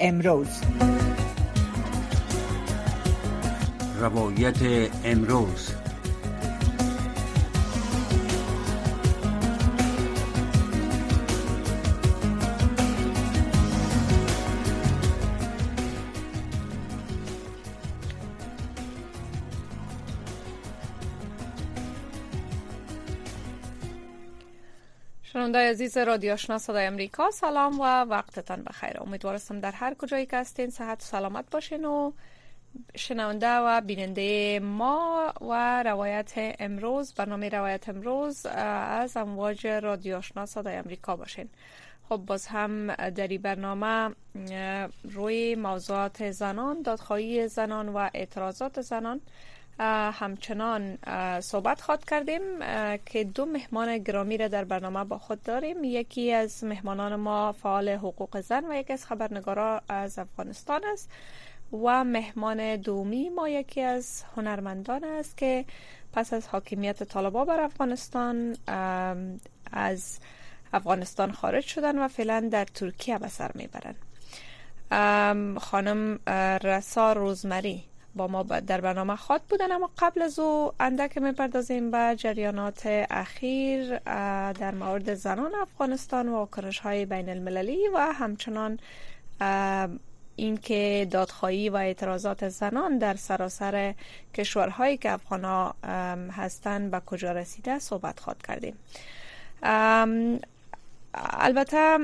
امروز. روایت امروز. شنونده عزیز رادیو آشنا صدای امریکا سلام و وقتتان بخیر. امیدوارم در هر کجایی که هستین صحت و سلامت باشین و شنونده و بیننده ما و روایت امروز برنامه روایت امروز از امواج رادیو آشنا صدای امریکا باشین. خب باز هم در این برنامه روی موضوعات زنان دادخواهی زنان و اعتراضات زنان همچنان صحبت خواد کردیم که دو مهمان گرامی را در برنامه با خود داریم. یکی از مهمانان ما فعال حقوق زن و یکی از خبرنگارا از افغانستان است و مهمان دومی ما یکی از هنرمندان است که پس از حاکمیت طالبا بر افغانستان از افغانستان خارج شدن و فعلا در ترکیه به سر می‌برند خانم رسا روزمری با ما در برنامه خواد بودن. اما قبل از او اندک می‌پردازیم به جریانات اخیر در مورد زنان افغانستان و کنش های بین المللی و همچنان اینکه دادخواهی و اعتراضات زنان در سراسر کشورهایی که افغان هستند به کجا رسیده صحبت خواد کردیم. البته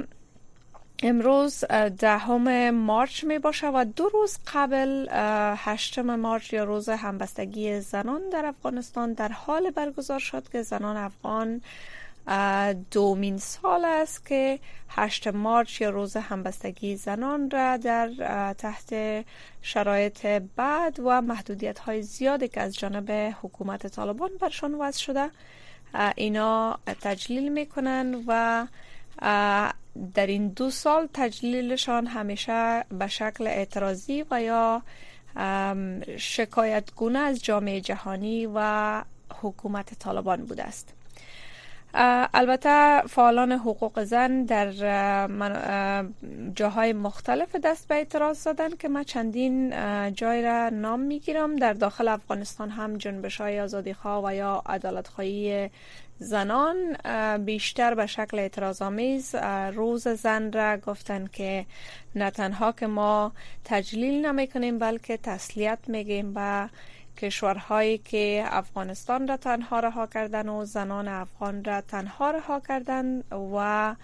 امروز دهم مارچ می باشه و دو روز قبل هشتم مارچ یا روز همبستگی زنان در افغانستان در حال برگزار شد که زنان افغان دومین سال است که هشت مارچ یا روز همبستگی زنان را در تحت شرایط بد و محدودیت های زیادی که از جانب حکومت طالبان برشان وضع شده اینا تجلیل می‌کنن و در این دو سال تجلیلشان همیشه به شکل اعتراضی و یا شکایت گونه از جامعه جهانی و حکومت طالبان بوده است. البته فعالان حقوق زن در جاهای مختلف دست به اعتراض زدن که من چندین جای را نام می‌گیرم. در داخل افغانستان هم جنبش های آزادی خواه و یا عدالت خواهی زنان بیشتر به شکل اعتراض آمیز روز زن را گفتن که نه تنها که ما تجلیل نمی کنیم بلکه تسلیت میگیم به کشورهایی که افغانستان را تنها رها کردن و زنان افغان را تنها رها کردن و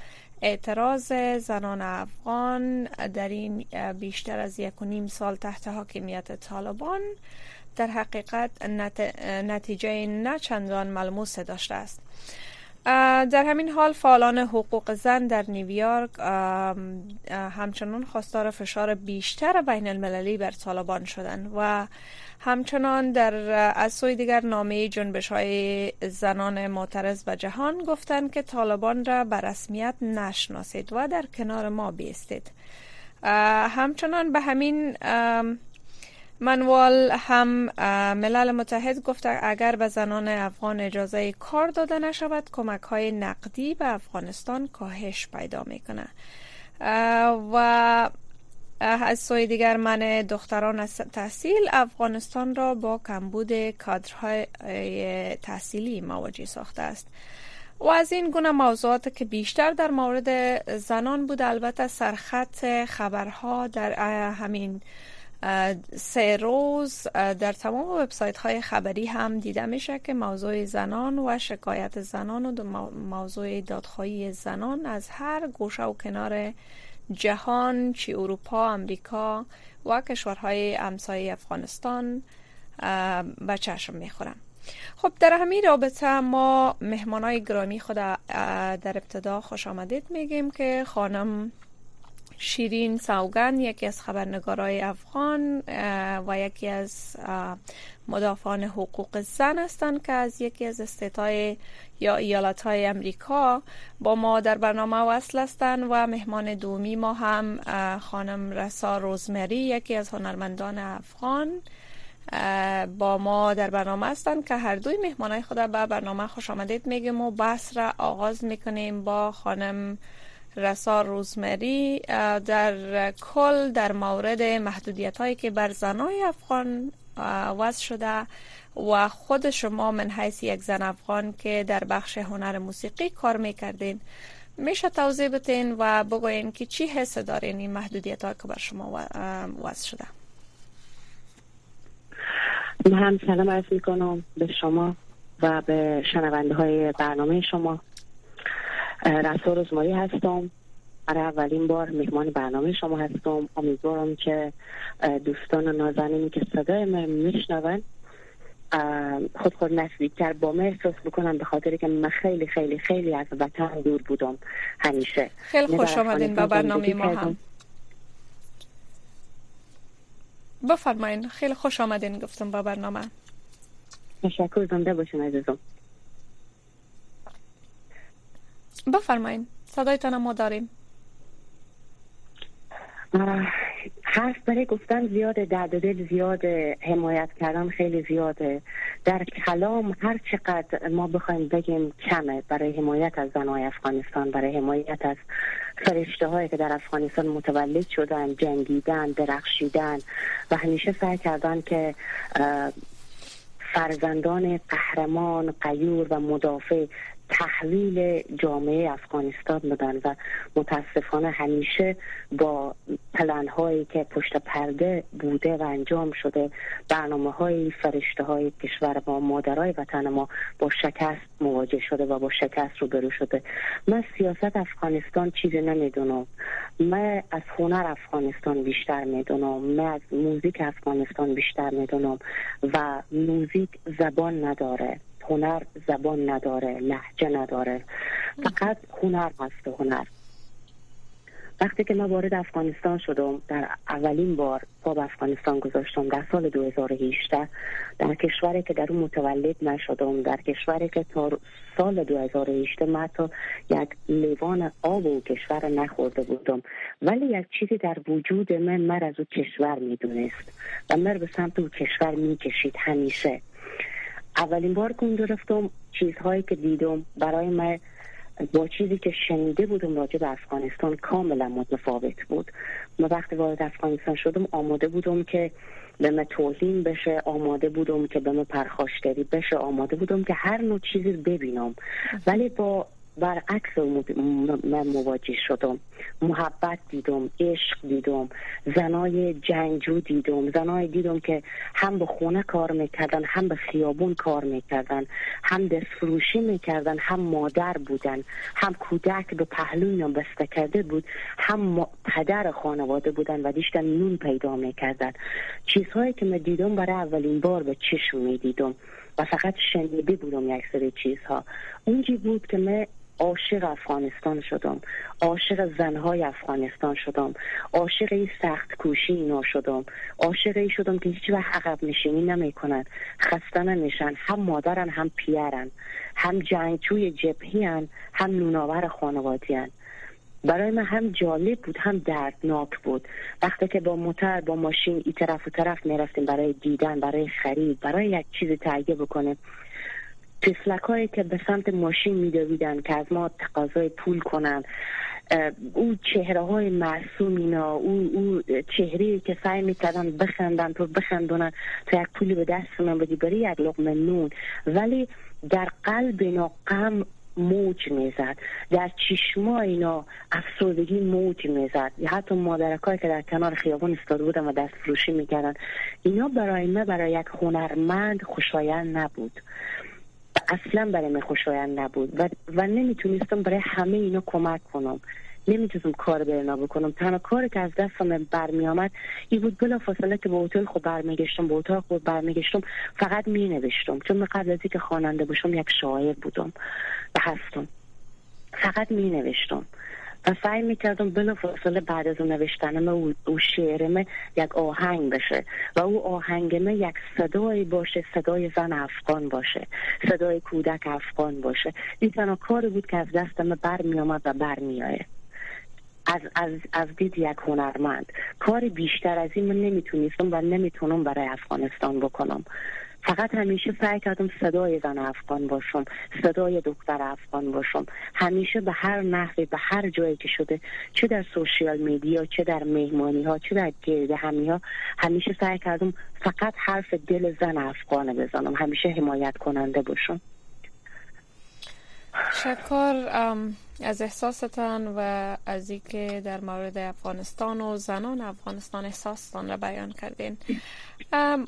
اعتراض زنان افغان در این بیشتر از یک و نیم سال تحت حاکمیت طالبان. در حقیقت نتیجه نه چندان ملموس داشته است. در همین حال فعالان حقوق زن در نیویورک همچنان خواستار فشار بیشتر بین المللی بر طالبان شدند و همچنان در از سوی دیگر نامه جنبش های زنان معترض به جهان گفتند که طالبان را به رسمیت نشناسید و در کنار ما بیستید. همچنان به همین منوال هم ملل متحد گفته اگر به زنان افغان اجازه کار داده نشود کمک های نقدی به افغانستان کاهش پیدا می‌کنه و از سوی دیگر من دختران از تحصیل افغانستان را با کمبود کادرهای تحصیلی مواجه ساخته است. و از این گونه موضوعات که بیشتر در مورد زنان بود البته سرخط خبرها در همین سه روز در تمام وبسایت های خبری هم دیده میشه که موضوع زنان و شکایت زنان و موضوع دادخواهی زنان از هر گوشه و کنار جهان چی اروپا، امریکا و کشورهای همسایه افغانستان به چشم می‌خورن. خب در همین رابطه ما مهمانای گرامی خود در ابتدا خوش آمدید میگیم که خانم شیرین سوگن یکی از خبرنگارای افغان و یکی از مدافعان حقوق زن هستند که از یکی از استیتای یا ایالت های امریکا با ما در برنامه وصل هستند و مهمان دومی ما هم خانم رسا روزمری یکی از هنرمندان افغان با ما در برنامه هستند که هر دوی مهمانای خود به برنامه خوش آمدید میگیم و بحث را آغاز می‌کنیم با خانم رسا روزمری در کل در مورد محدودیت هایی که بر زنای افغان وضع شده و خود شما من حیث یک زن افغان که در بخش هنر موسیقی کار می‌کردین. میشه توضیح بتین و بگوین که چی حس دارین این محدودیت ها که بر شما وضع شده؟ من هم سلام عرض می‌کنم به شما و به شنونده های برنامه شما. رسول روزماری هستم. برای اولین بار مهمان برنامه شما هستم. امیدوارم که دوستان و نازنینی که صدای من میشنون خود خود نزدیکتر با من احساس بکنم به خاطر که من خیلی خیلی خیلی از وطن دور بودم همیشه. خیلی خوش آمدین به برنامه ما هم. بفرمایین خیلی خوش آمدین گفتم با برنامه. تشکر زنده باشین عزیزم. بفرمایین صدایتان ما داریم. حرف برای گفتن زیاده درد دل زیاده حمایت کردن خیلی زیاده. در کلام هر چقدر ما بخوایم بگیم کمه برای حمایت از زنهای افغانستان برای حمایت از فرشته هایی که در افغانستان متولد شدن جنگیدن درخشیدن و همیشه سعی کردن که فرزندان قهرمان قیور و مدافع تحویل جامعه افغانستان بودن و متاسفانه همیشه با پلن هایی که پشت پرده بوده و انجام شده برنامه های فرشته های کشور ما مادرای وطن ما با شکست مواجه شده و با شکست روبرو شده. من سیاست افغانستان چیزی نمی‌دونم. من از هنر افغانستان بیشتر می‌دونم. من از موزیک افغانستان بیشتر می‌دونم و موزیک زبان نداره. هنر زبان نداره لحجه نداره. فقط هنر هست هنر. وقتی که من وارد افغانستان شدم در اولین بار پا به افغانستان گذاشتم در سال 2018 در کشوری که در اون متولد نشدم در کشوری که تا سال 2018 من تا یک لیوان آب و کشور نخورده بودم. ولی یک چیزی در وجود من مر از او کشور می‌دونست و مر به سمت او کشور می‌کشید همیشه. اولین بار که اونجا رفتم چیزهایی که دیدم برای من با چیزی که شنیده بودم راجع به افغانستان کاملا متفاوت بود. ما وقتی وارد افغانستان شدم آماده بودم که به من توهین بشه آماده بودم که به من پرخاشگری بشه آماده بودم که هر نوع چیزی ببینم. ولی با برعکس من مواجه شدم. محبت دیدم عشق دیدم زنای جنگجو دیدم. زنای دیدم که هم به خونه کار می‌کردن هم به خیابون کار می‌کردن هم دست فروشی می‌کردن هم مادر بودن هم کودک به پهلوی بسته کرده بود هم پدر خانواده بودن و دیشتن نون پیدا می‌کردن. چیزهایی که من دیدم برای اولین بار به چشم می‌دیدم. و فقط شنیده بودم یک سری چیزها. اونجی بود که من عاشق افغانستان شدم. عاشق زنهای افغانستان شدم. عاشق این سخت کوشی اینا شدم. عاشق ای شدم که هیچ وقت عقب نشینی نمی کنند خسته نمیشن هم مادرن هم پیرن. هم جنگجوی جبهی هن هم نوناور خانوادی هن. برای من هم جالب بود هم دردناک بود. وقتی که با موتر با ماشین ای طرف و طرف می‌رفتیم برای دیدن برای خرید برای یک چیز تهیه بکنه تفلک هایی که به سمت ماشین میدویدن که از ما تقاضای پول کنن او چهره های معصوم اینا او, او چهره که سعی می‌کردن بخندن تو بخندونن تا یک پولی به دست من بدی برای یک لقمه نون. ولی در قلب اینا غم موج می‌زد. در چشما اینا افسردگی موج می‌زد. حتی مادرکایی که در کنار خیابان استاده بودن و دست فروشی می‌کردن اینا برای من برای یک هنرمند خوشایند نبود. اصلا برای من خوشایند نبود و, و نمی‌تونستم برای همه اینا کمک کنم. نمی‌تونستم کار به اینا بکنم. تنها کاری که از دستم برمی آمد این بود بلا فاصله که به هتل خود برمیگشتم به اتاق خود برمیگشتم فقط می نوشتم چون من قبل از اینکه خواننده باشم یک شاعر بودم و هستم. فقط می نوشتم سعی می‌کردم بلا فاصله بعد از نوشتنم او, شعرم یک آهنگ بشه و او آهنگم یک صدای باشه صدای زن افغان باشه صدای کودک افغان باشه. این تنها کاری بود که از دستم بر می آمد و بر می از, از, از دید یک هنرمند. کاری بیشتر از این من نمی‌تونستم و نمی‌تونم برای افغانستان بکنم. فقط همیشه سعی کردم صدای زن افغان باشم صدای دختر افغان باشم. همیشه به هر نحوی به هر جایی که شده چه در سوشیال میدیا چه در مهمانی ها چه در گرده همی ها همیشه سعی کردم فقط حرف دل زن افغان بزنم همیشه حمایت کننده باشم. شکر از احساستان و از اینکه در مورد افغانستان و زنان افغانستان احساستان را بیان کردین.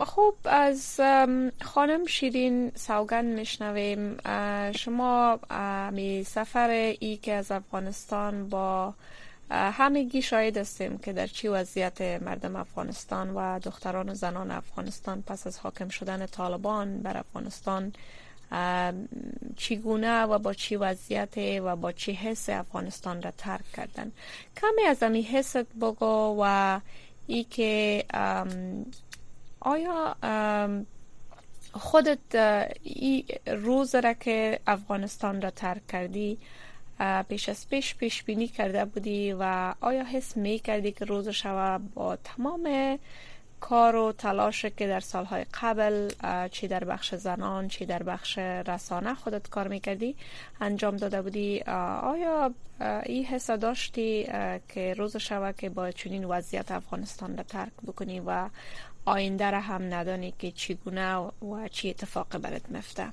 خوب از خانم شیرین سوگند میشنویم. شما می سفر ای که از افغانستان با همگی شاید هستیم که در چی وضعیت مردم افغانستان و دختران و زنان افغانستان پس از حاکم شدن طالبان بر افغانستان چگونه و با چی وضعیت و با چی حس افغانستان را ترک کردن. کمی از امی حست بگو و ای که آیا خودت ای روز را که افغانستان را ترک کردی پیش از پیش پیش بینی کرده بودی و آیا حس می کردی که روز شوا با تمام کار و تلاش که در سالهای قبل چی در بخش زنان چی در بخش رسانه خودت کار می‌کردی انجام داده بودی. آیا این حس داشتی که روز شوه که با چنین وضعیت افغانستان را ترک بکنی و آینده را هم ندانی که چگونه و چی اتفاق برات مفته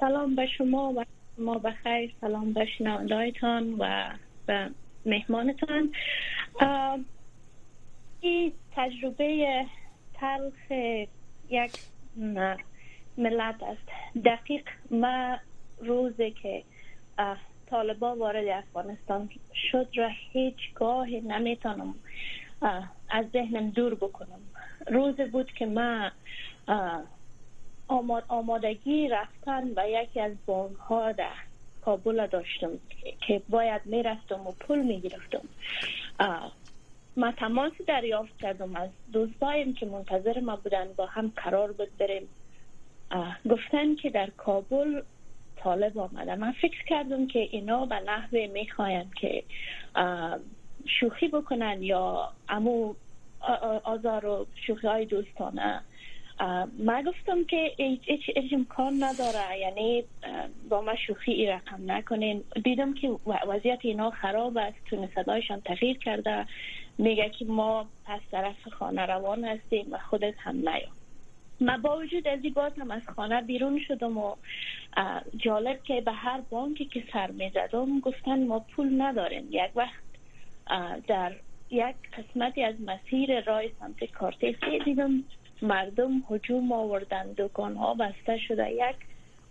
سلام به شما و ما بخیر سلام به شنوندایتان و به مهمانتان. این تجربه تلخ یک ملت است. دقیق ما روزی که طالبا وارد افغانستان شد را هیچ گاه نمی‌تونم از ذهنم دور بکنم. روز بود که ما آماد آمادگی رفتن و یکی از بانک ها در کابل داشتم که باید می‌رفتم و پول می‌گرفتم. ما تماس دریافت کردم. از دوستایم که منتظر ما بودن با هم قرار بود بریم گفتن که در کابل طالب آمده. من فکر کردم که اینا به نحوه می‌خواین که شوخی بکنن یا امو آزار و شوخی های دوستانه. ما گفتم که هیچ امکان نداره یعنی با ما شوخی ای رقم نکنین. دیدم که وضعیت اینا خراب است تون صدایشان تغییر کرده. میگه که ما پس طرف خانه روان هستیم و خودت هم نیا. ما با وجود از این هم از خانه بیرون شدم و جالب که به هر بانکی که سر می‌زدم گفتن ما پول نداریم. یک وقت در یک قسمتی از مسیر رای سمت کارتیس دیدم. مردم هجوم آوردن دکان ها بسته شده. یک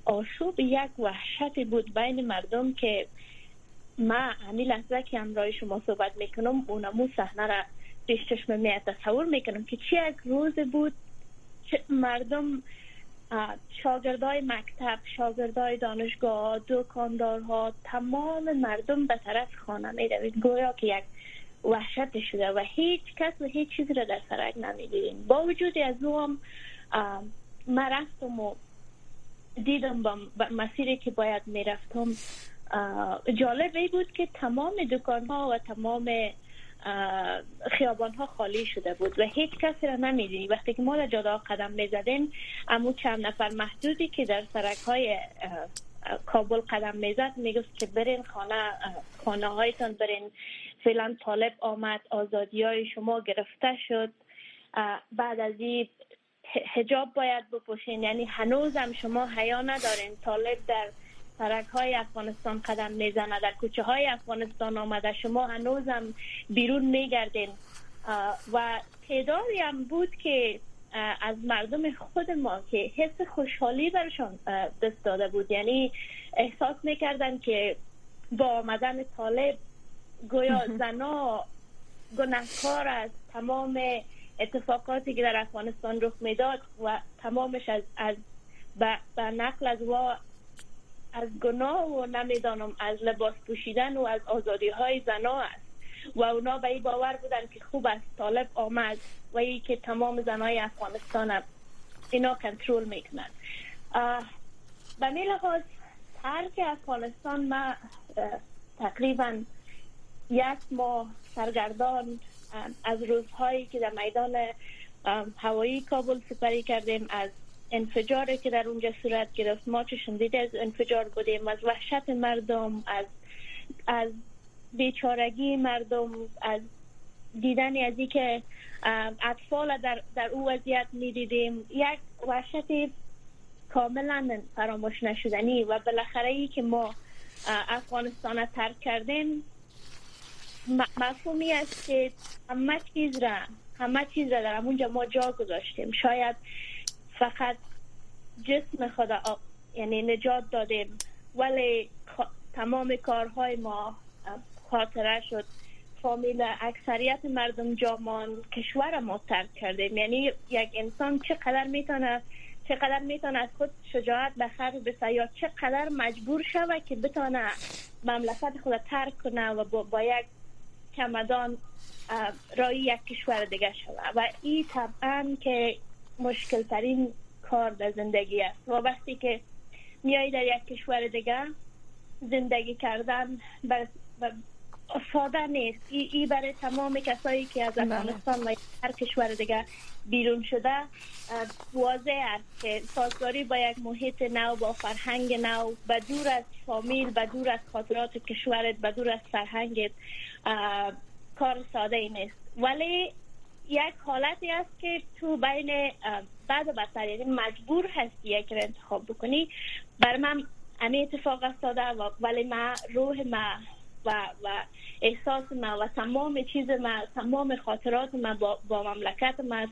آشوب یک وحشتی بود بین مردم که ما همین لحظه که همراه شما صحبت می‌کنم اونمو صحنه را پیش چشم می تصور می‌کنم که چی یک روز بود مردم شاگردای مکتب شاگردای دانشگاه دکاندارها تمام مردم به طرف خانه می روید گویا که یک وحشت شده و هیچ کس و هیچ چیزی را در سرک نمی‌دیدیم. با وجود از او هم ما رفتم و دیدم با مسیری که باید می‌رفتم جالب ای بود که تمام دکان ها و تمام خیابان ها خالی شده بود و هیچ کسی را نمیدینی وقتی که ما در جاده قدم می‌زدیم امو چند نفر محدودی که در سرک های کابل قدم می‌زد می‌گفت که برین خانه خانه هایتان برین. فعلا طالب آمد آزادی های شما گرفته شد. بعد از این حجاب باید بپوشین. یعنی هنوزم شما حیا ندارین. طالب در سرک های افغانستان قدم می‌زنه در کوچه های افغانستان آمده. شما هنوزم بیرون میگردین. و تعدادی هم بود که از مردم خود ما که حس خوشحالی برشان دست داده بود. یعنی احساس می‌کردن که با آمدن طالب گویا زنا گناهکار از تمام اتفاقاتی که در افغانستان رخ می‌داد و تمامش از, از به نقل از وا از گناه و نمی‌دانم از لباس پوشیدن و از آزادی های زنا است. و اونا به این باور بودن که خوب است. طالب آمد و ای که تمام زنای افغانستان هم اینا کنترل می‌کنند به می لحاظ ترک افغانستان ما تقریبا یک ماه سرگردان از روزهایی که در میدان هوایی کابل سپری کردیم از انفجاری که در اونجا صورت گرفت ما چشم دیده از انفجار بودیم از وحشت مردم از از بیچارگی مردم از دیدن از که اطفال در, در او وضعیت می دیدیم یک وحشت کاملا فراموش نشدنی و بالاخره ای که ما افغانستان ترک کردیم. مفهومی است که همه چیز را همه چیز را در اونجا ما جا گذاشتیم. شاید فقط جسم خدا یعنی نجات دادیم ولی تمام کارهای ما خاطره شد. فامیل اکثریت مردم جامان کشور ما ترک کردیم. یعنی یک انسان چقدر می‌تونه چقدر می‌تونه از خود شجاعت به خرج بسه یا چقدر مجبور شوه که بتونه مملکت خود ترک کنه و با, با یک چمدان رای یک کشور دیگه شوه و این طبعا که مشکل ترین کار در زندگی است. و وقتی که میایی در یک کشور دیگه زندگی کردن بر ساده نیست. ای, ای برای تمام کسایی که از بله. افغانستان و هر کشور دیگه بیرون شده واضح است که سازگاری با یک محیط نو با فرهنگ نو به دور از فامیل به دور از خاطرات کشورت به دور از فرهنگت کار ساده ای نیست ولی یک حالتی است که تو بین بعد و بدتر یعنی مجبور هستی یک رو انتخاب بکنی. بر من امی اتفاق افتاده ولی ما روح ما و, و احساس ما و تمام چیز ما تمام خاطرات ما با, با مملکت ما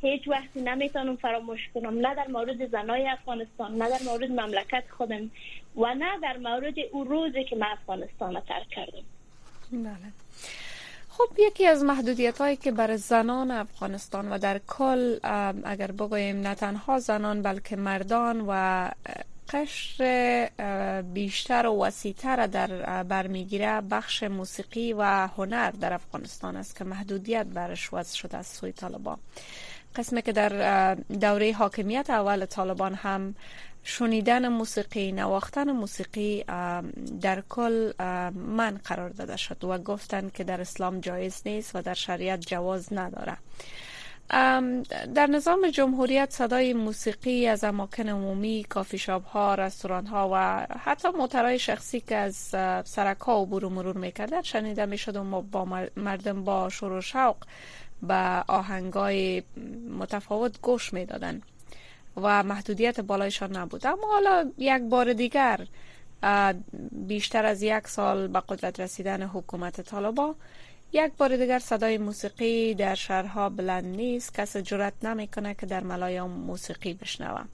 هیچ وقتی نمی‌تونم فراموش کنم. نه در مورد زنای افغانستان نه در مورد مملکت خودم و نه در مورد او روزی که ما افغانستان را ترک کردم. بله. خب یکی از محدودیت هایی که بر زنان افغانستان و در کل اگر بگوییم نه تنها زنان بلکه مردان و قشر بیشتر و وسیعتر در برمیگیره بخش موسیقی و هنر در افغانستان است که محدودیت برش وضع شده از سوی طالبان. قسمی که در دوره حاکمیت اول طالبان هم شنیدن موسیقی نواختن موسیقی در کل من قرار داده شد و گفتند که در اسلام جایز نیست و در شریعت جواز نداره. در نظام جمهوریت صدای موسیقی از اماکن عمومی کافی شاب ها رستوران ها و حتی موترهای شخصی که از سرک ها عبور و مرور می‌کردن شنیده می‌شد و با مردم با شور و شوق به آهنگای متفاوت گوش می‌دادند و محدودیت بالایشان نبود. اما حالا یک بار دیگر بیشتر از یک سال به قدرت رسیدن حکومت طالبان یک بار دیگر صدای موسیقی در شهرها بلند نیست. کس جرات نمی‌کنه که در ملایام موسیقی بشنوه.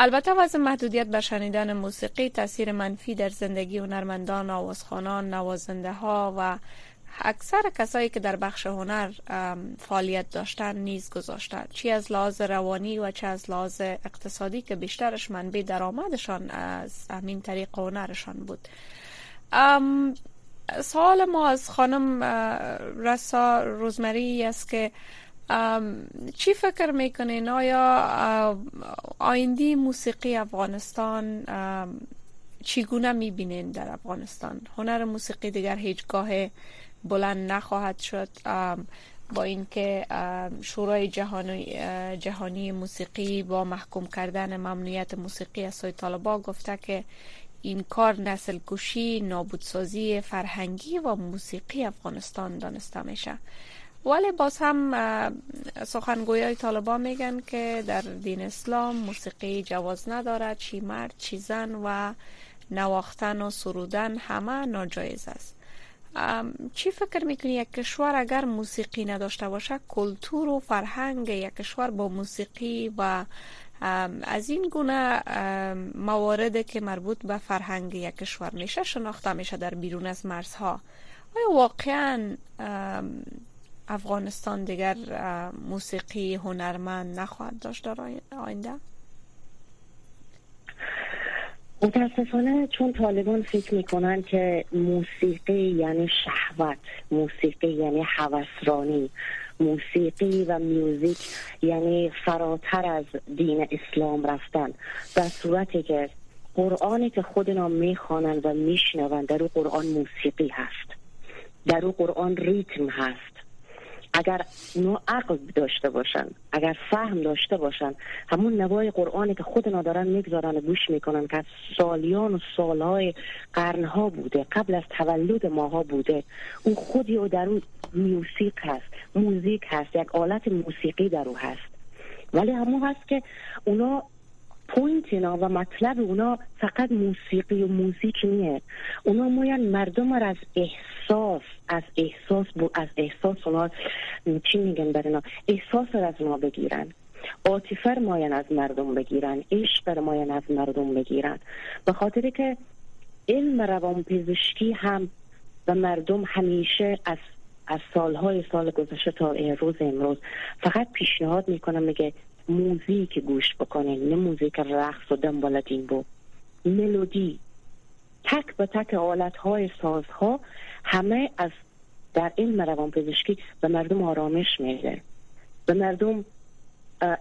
البته وضع محدودیت بر شنیدن موسیقی تاثیر منفی در زندگی هنرمندان، آوازخانان، نوازنده ها و اکثر کسایی که در بخش هنر فعالیت داشتن نیز گذاشتن. چی از لحاظ روانی و چه از لحاظ اقتصادی که بیشترش منبع درآمدشان از همین طریق هنرشان بود. سوال ما از خانم رسا روزمری است که چی فکر می‌کنین؟ آیا آیندی موسیقی افغانستان چگونه می‌بینین در افغانستان؟ هنر موسیقی دیگر هیچگاه بلند نخواهد شد با اینکه شورای جهانی, جهانی موسیقی با محکوم کردن ممنوعیت موسیقی از سوی طالبا گفته که این کار نسل کشی نابودسازی فرهنگی و موسیقی افغانستان دانسته میشه. ولی باز هم سخنگوی طالبان میگن که در دین اسلام موسیقی جواز ندارد چی مرد چی زن و نواختن و سرودن همه ناجایز است. چی فکر می‌کنی یک کشور اگر موسیقی نداشته باشه کلتور و فرهنگ یک کشور با موسیقی و از این گونه موارد که مربوط به فرهنگ یک کشور میشه شناخته میشه در بیرون از مرزها آیا واقعا افغانستان دیگر موسیقی هنرمند نخواهد داشت در آینده؟ متاسفانه چون طالبان فکر می‌کنن که موسیقی یعنی شهوت موسیقی یعنی حوسرانی موسیقی و میوزیک یعنی فراتر از دین اسلام رفتن. در صورتی که قرآنی که خودنا می‌خوانند و میشنوند در او قرآن موسیقی هست. در او قرآن ریتم هست. اگر اونا عقل داشته باشن اگر فهم داشته باشن همون نوای قرآنی که خود دارن می‌گذارن و گوش می‌کنن که سالیان و سالهای قرنها بوده قبل از تولد ماها بوده اون خودی و در اون موسیق هست موزیک هست یک آلت موسیقی در او هست. ولی همون هست که اونا point اینا و مطلب اونا فقط موسیقی و موزیک نیه. اونا موین مردم را از احساس از احساس بو از احساس اونا چی میگن بر اینا؟ احساس را از اونا بگیرن. عاطفه ماین از مردم بگیرن. عشق ماین از مردم بگیرن. به خاطر که علم روان پزشکی هم و مردم همیشه از از سالهای سال گذشته تا روز امروز فقط پیشنهاد می‌کنم میگه موزیک گوش بکنین نه موزیک رقص و دنبالتین بو ملودی. تک به تک آلت های ساز ها همه از در علم روان پزشکی به مردم آرامش میده. به مردم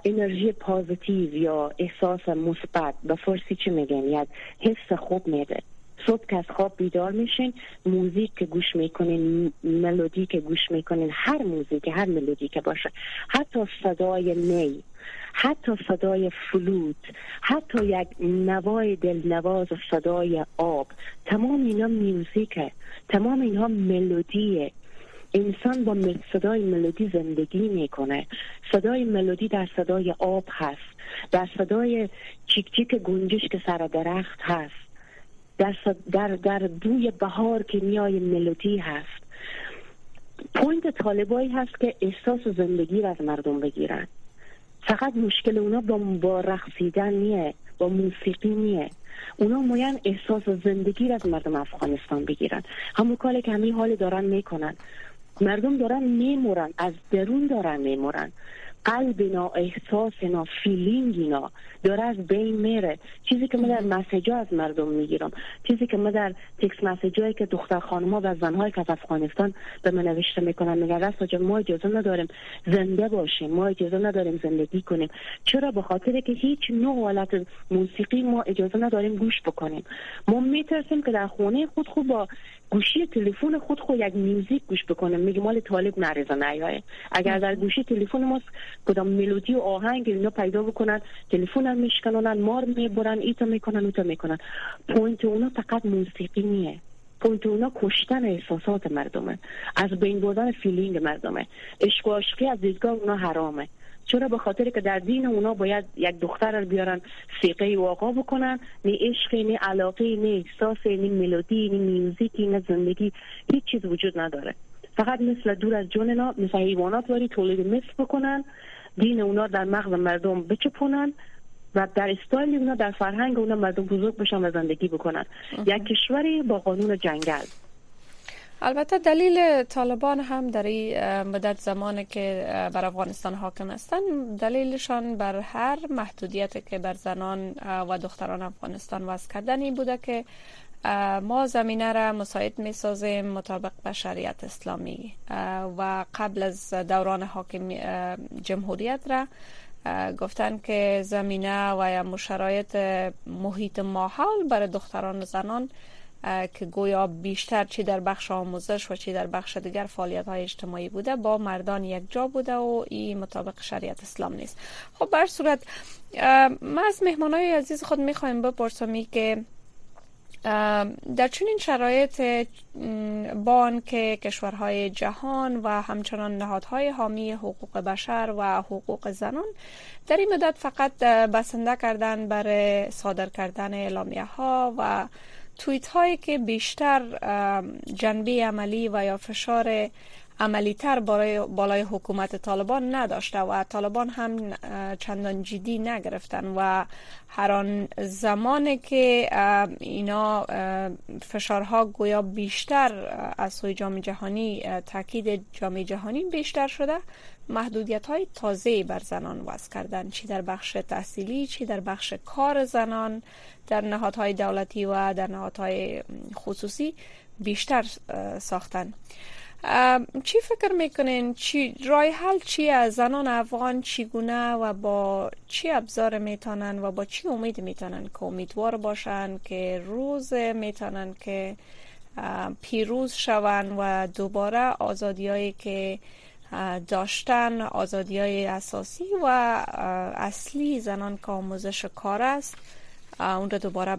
انرژی پازیتیو یا احساس مثبت به فارسی چی میگن؟ یک حس خوب میده. صبح که از خواب بیدار میشین موزیک که گوش می‌کنین ملودی که گوش می‌کنین هر موزیک هر ملودی که باشه حتی صدای نی حتی صدای فلوت حتی یک نوای دلنواز و صدای آب تمام اینا میوزیکه تمام اینها ملودیه. انسان با صدای ملودی زندگی می‌کنه. صدای ملودی در صدای آب هست. در صدای چیک چیک گنجش که سر درخت هست. در, در, در بوی بهار که میای ملودی هست. point طالبایی هست که احساس زندگی را از مردم بگیرن. فقط مشکل اونا با, با رقصیدن نیه با موسیقی نیه. اونا موین احساس زندگی را از مردم افغانستان بگیرن. همون کاری که همین حال دارن می‌کنن. مردم دارن میمیرن از درون دارن میمیرن قلب اینا احساس اینا feeling اینا داره از بین میره. چیزی که من در message از مردم می‌گیرم. چیزی که من در text message که دختر خانم ها و زن که از افغانستان به من نوشته می‌کنن میگن ما اجازه نداریم زنده باشیم ما اجازه نداریم زندگی کنیم. چرا؟ به خاطر که هیچ نوع حالت موسیقی ما اجازه نداریم گوش بکنیم. ما میترسیم که در خونه خود خوب با گوشی تلفن خود خود یک music گوش بکنیم. میگه مال طالب نریزه نیایه. اگر در گوشی تلفن ما کدام ملودی و آهنگ اینا پیدا بکنن تلفن هم میشکنن مار می‌برن ایتا می‌کنن اوتا می‌کنن. point اونا فقط موسیقی نیه. point اونا کشتن احساسات مردمه. از بین بردن feeling مردمه. عشق و عشقی از دیدگاه اونا حرامه. چرا؟ به خاطر که در دین اونا باید یک دختر رو بیارن سیقه واقع بکنن. نه عشقی نه علاقه نه احساس نه ملودی نه میوزیکی نه زندگی. هیچ چیز وجود نداره. فقط مثل دور از جون اینا مثل حیوانات واری تولید مثل بکنن دین اونا در مغز مردم بچپونن و در استایل اونا در فرهنگ اونا مردم بزرگ بشن و زندگی بکنن. یک کشوری با قانون جنگل. البته دلیل طالبان هم در این مدت زمانی که بر افغانستان حاکم هستند دلیلشان بر هر محدودیت که بر زنان و دختران افغانستان وضع کردن این بوده که ما زمینه را مساعد می سازیم مطابق به شریعت اسلامی و قبل از دوران حاکم جمهوریت را گفتن که زمینه و یا مشرایط محیط ماحول برای دختران و زنان که گویا بیشتر چی در بخش آموزش و چی در بخش دیگر فعالیت های اجتماعی بوده با مردان یک جا بوده و این مطابق شریعت اسلام نیست. خب بر صورت ما از مهمان های عزیز خود می‌خوایم بپرسم که در چنین شرایط بان که کشورهای جهان و همچنان نهادهای حامی حقوق بشر و حقوق زنان در این مدت فقط بسنده کردن برای صادر کردن اعلامیه ها و توییت هایی که بیشتر جنبه عملی و یا فشار عملی تر برای بالای حکومت طالبان نداشته و طالبان هم چندان جدی نگرفتن و هر آن زمانی که اینا فشارها گویا بیشتر از سوی جامعه جهانی تاکید جامعه جهانی بیشتر شده محدودیت های تازه بر زنان وضع کردن چی در بخش تحصیلی چی در بخش کار زنان. در نهادهای دولتی و در نهادهای خصوصی بیشتر ساختن. چی فکر می‌کنین؟ چی رای حل چی از زنان افغان چیگونه و با چی ابزار می‌تونن و با چی امید می‌تونن که امیدوار باشن که روز می‌تونن که پیروز شون و دوباره آزادیایی که داشتن آزادی های اساسی و اصلی زنان که آموزش کار است اون رو دوباره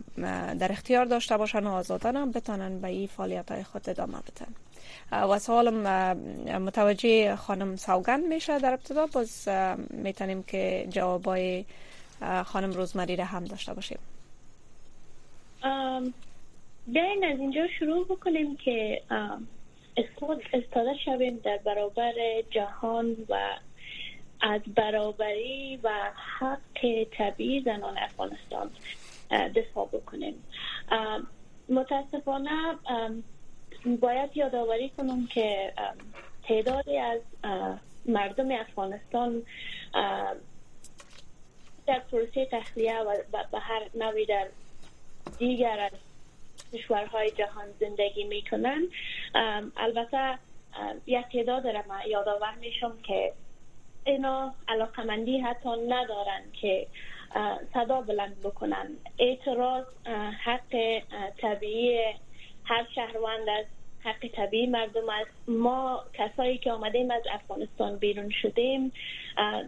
در اختیار داشته باشن و آزادان هم بتانن به این فعالیت های خود ادامه بدن. و سوالم متوجه خانم سوگند میشه در ابتدا. باز می‌تونیم که جوابای خانم روزمری را هم داشته باشیم. بیاین از اینجا شروع بکنیم که استاده شویم در برابر جهان و از برابری و حق طبیعی زنان افغانستان دفاع بکنیم. متاسفانه باید یادآوری کنم که تعدادی از مردم افغانستان در پروسه تخلیه و به هر نوی در دیگر از کشورهای جهان زندگی می‌کنن. البته یک تعداد را من یادآور میشم که اینا علاقمندی حتی ندارن که صدا بلند بکنن. اعتراض حق طبیعی هر شهروند است حق طبیعی مردم است. ما کسایی که آمدیم از افغانستان بیرون شدیم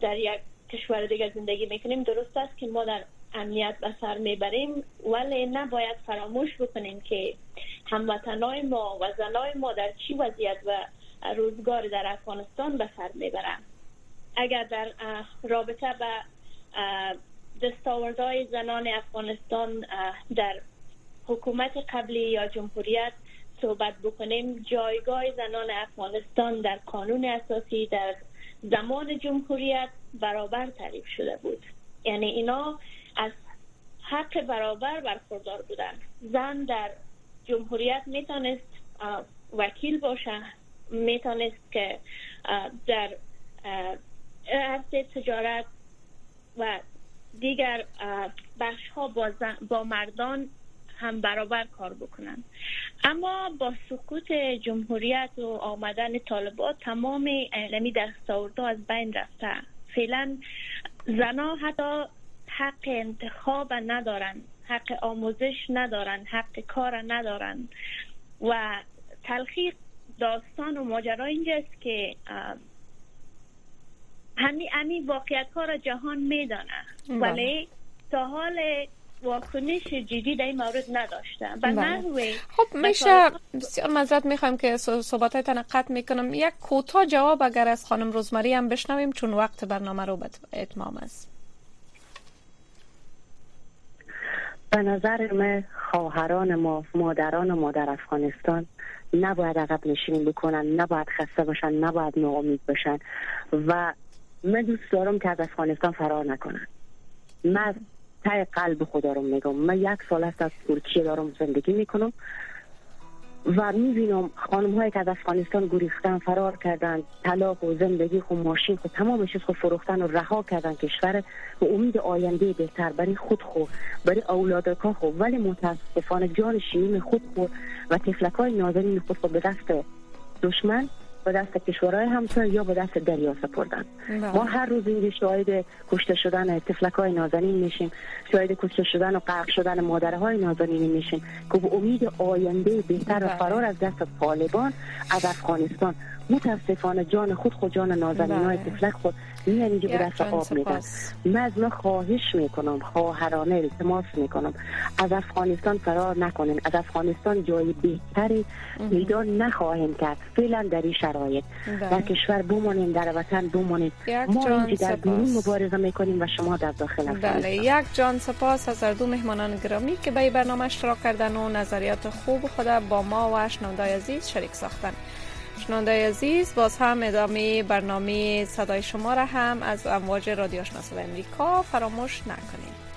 در یک کشور دیگر زندگی می‌کنیم. درست است که ما در امنیت به سر می‌بریم ولی نباید فراموش بکنیم که هموطنای ما و زنای ما در چی وضعیت و روزگار در افغانستان به سر می‌برن. اگر در رابطه به دستاوردهای زنان افغانستان در حکومت قبلی یا جمهوریت صحبت بکنیم. جایگاه زنان افغانستان در قانون اساسی در زمان جمهوریت برابر تعریف شده بود. یعنی اینا از حق برابر برخوردار بودن. زن در جمهوریت می‌تونست وکیل باشه. می‌تونست که در عرصه تجارت و دیگر بخش ها با, با مردان هم برابر کار بکنن. اما با سکوت جمهوریت و آمدن طالبات تمام علمی دستاوردها از بین رفته. فعلا زنا حتی حق انتخاب ندارن حق آموزش ندارن حق کار ندارن. و تلخیق داستان و ماجرا اینجاست که همین همی واقعیت ها را جهان میدانه. بله. ولی تا حال واکنش جدی در این مورد نداشتن بله. خب میشه بسیار مذرت می‌خوایم که صحبت های قطع می‌کنم. یک کوتاه جواب اگر از خانم روزماری هم بشنویم چون وقت برنامه رو به اتمام است. به نظر من خواهران ما مادران ما در افغانستان نباید عقب نشینی بکنن نباید خسته باشن نباید ناامید باشن. و من دوست دارم که از افغانستان فرار نکنن. من تای قلب خدا رو میگم من یک سال است از ترکیه دارم زندگی می‌کنم و می‌بینم خانم هایی که از افغانستان گریختن فرار کردن طلاق و زندگی خود ماشین خود تمامش خود فروختن و رها کردن کشور. و امید آینده بهتر برای خود خو برای اولادکا خو ولی متاسفانه جان شیرین خود خو و تفلک های نازنین خود خود به دست دشمن. به دست کشورهای همسایه یا به دست دریا سپردن بله. ما هر روز این شاهد کشته شدن تفلک های نازنین میشیم شاهد کشته شدن و غرق شدن مادرهای نازنین میشیم که به امید آینده بهتر و بله. فرار از دست طالبان از افغانستان متاسفانه جان خود خود جان نازنین های بله. تفلک خود میان اینجا به دست آب میدن من از ما خواهش می‌کنم خواهرانه التماس می‌کنم. از افغانستان فرار نکنین. از افغانستان جای بهتری پیدا نخواهیم کرد. فعلا در این شرایط. بله. در کشور بمانیم در وطن بمانیم. ما اینجا در بیرون مبارزه می‌کنیم و شما در داخل بله، افغانستان. بله. یک جان سپاس از دو مهمانان گرامی که به برنامه اشتراک کردن و نظریات خوب خود با ما و عزیز شریک ساختن. شنونده عزیز باز هم ادامه برنامه صدای شما را هم از امواج رادیو شناس امریکا فراموش نکنید.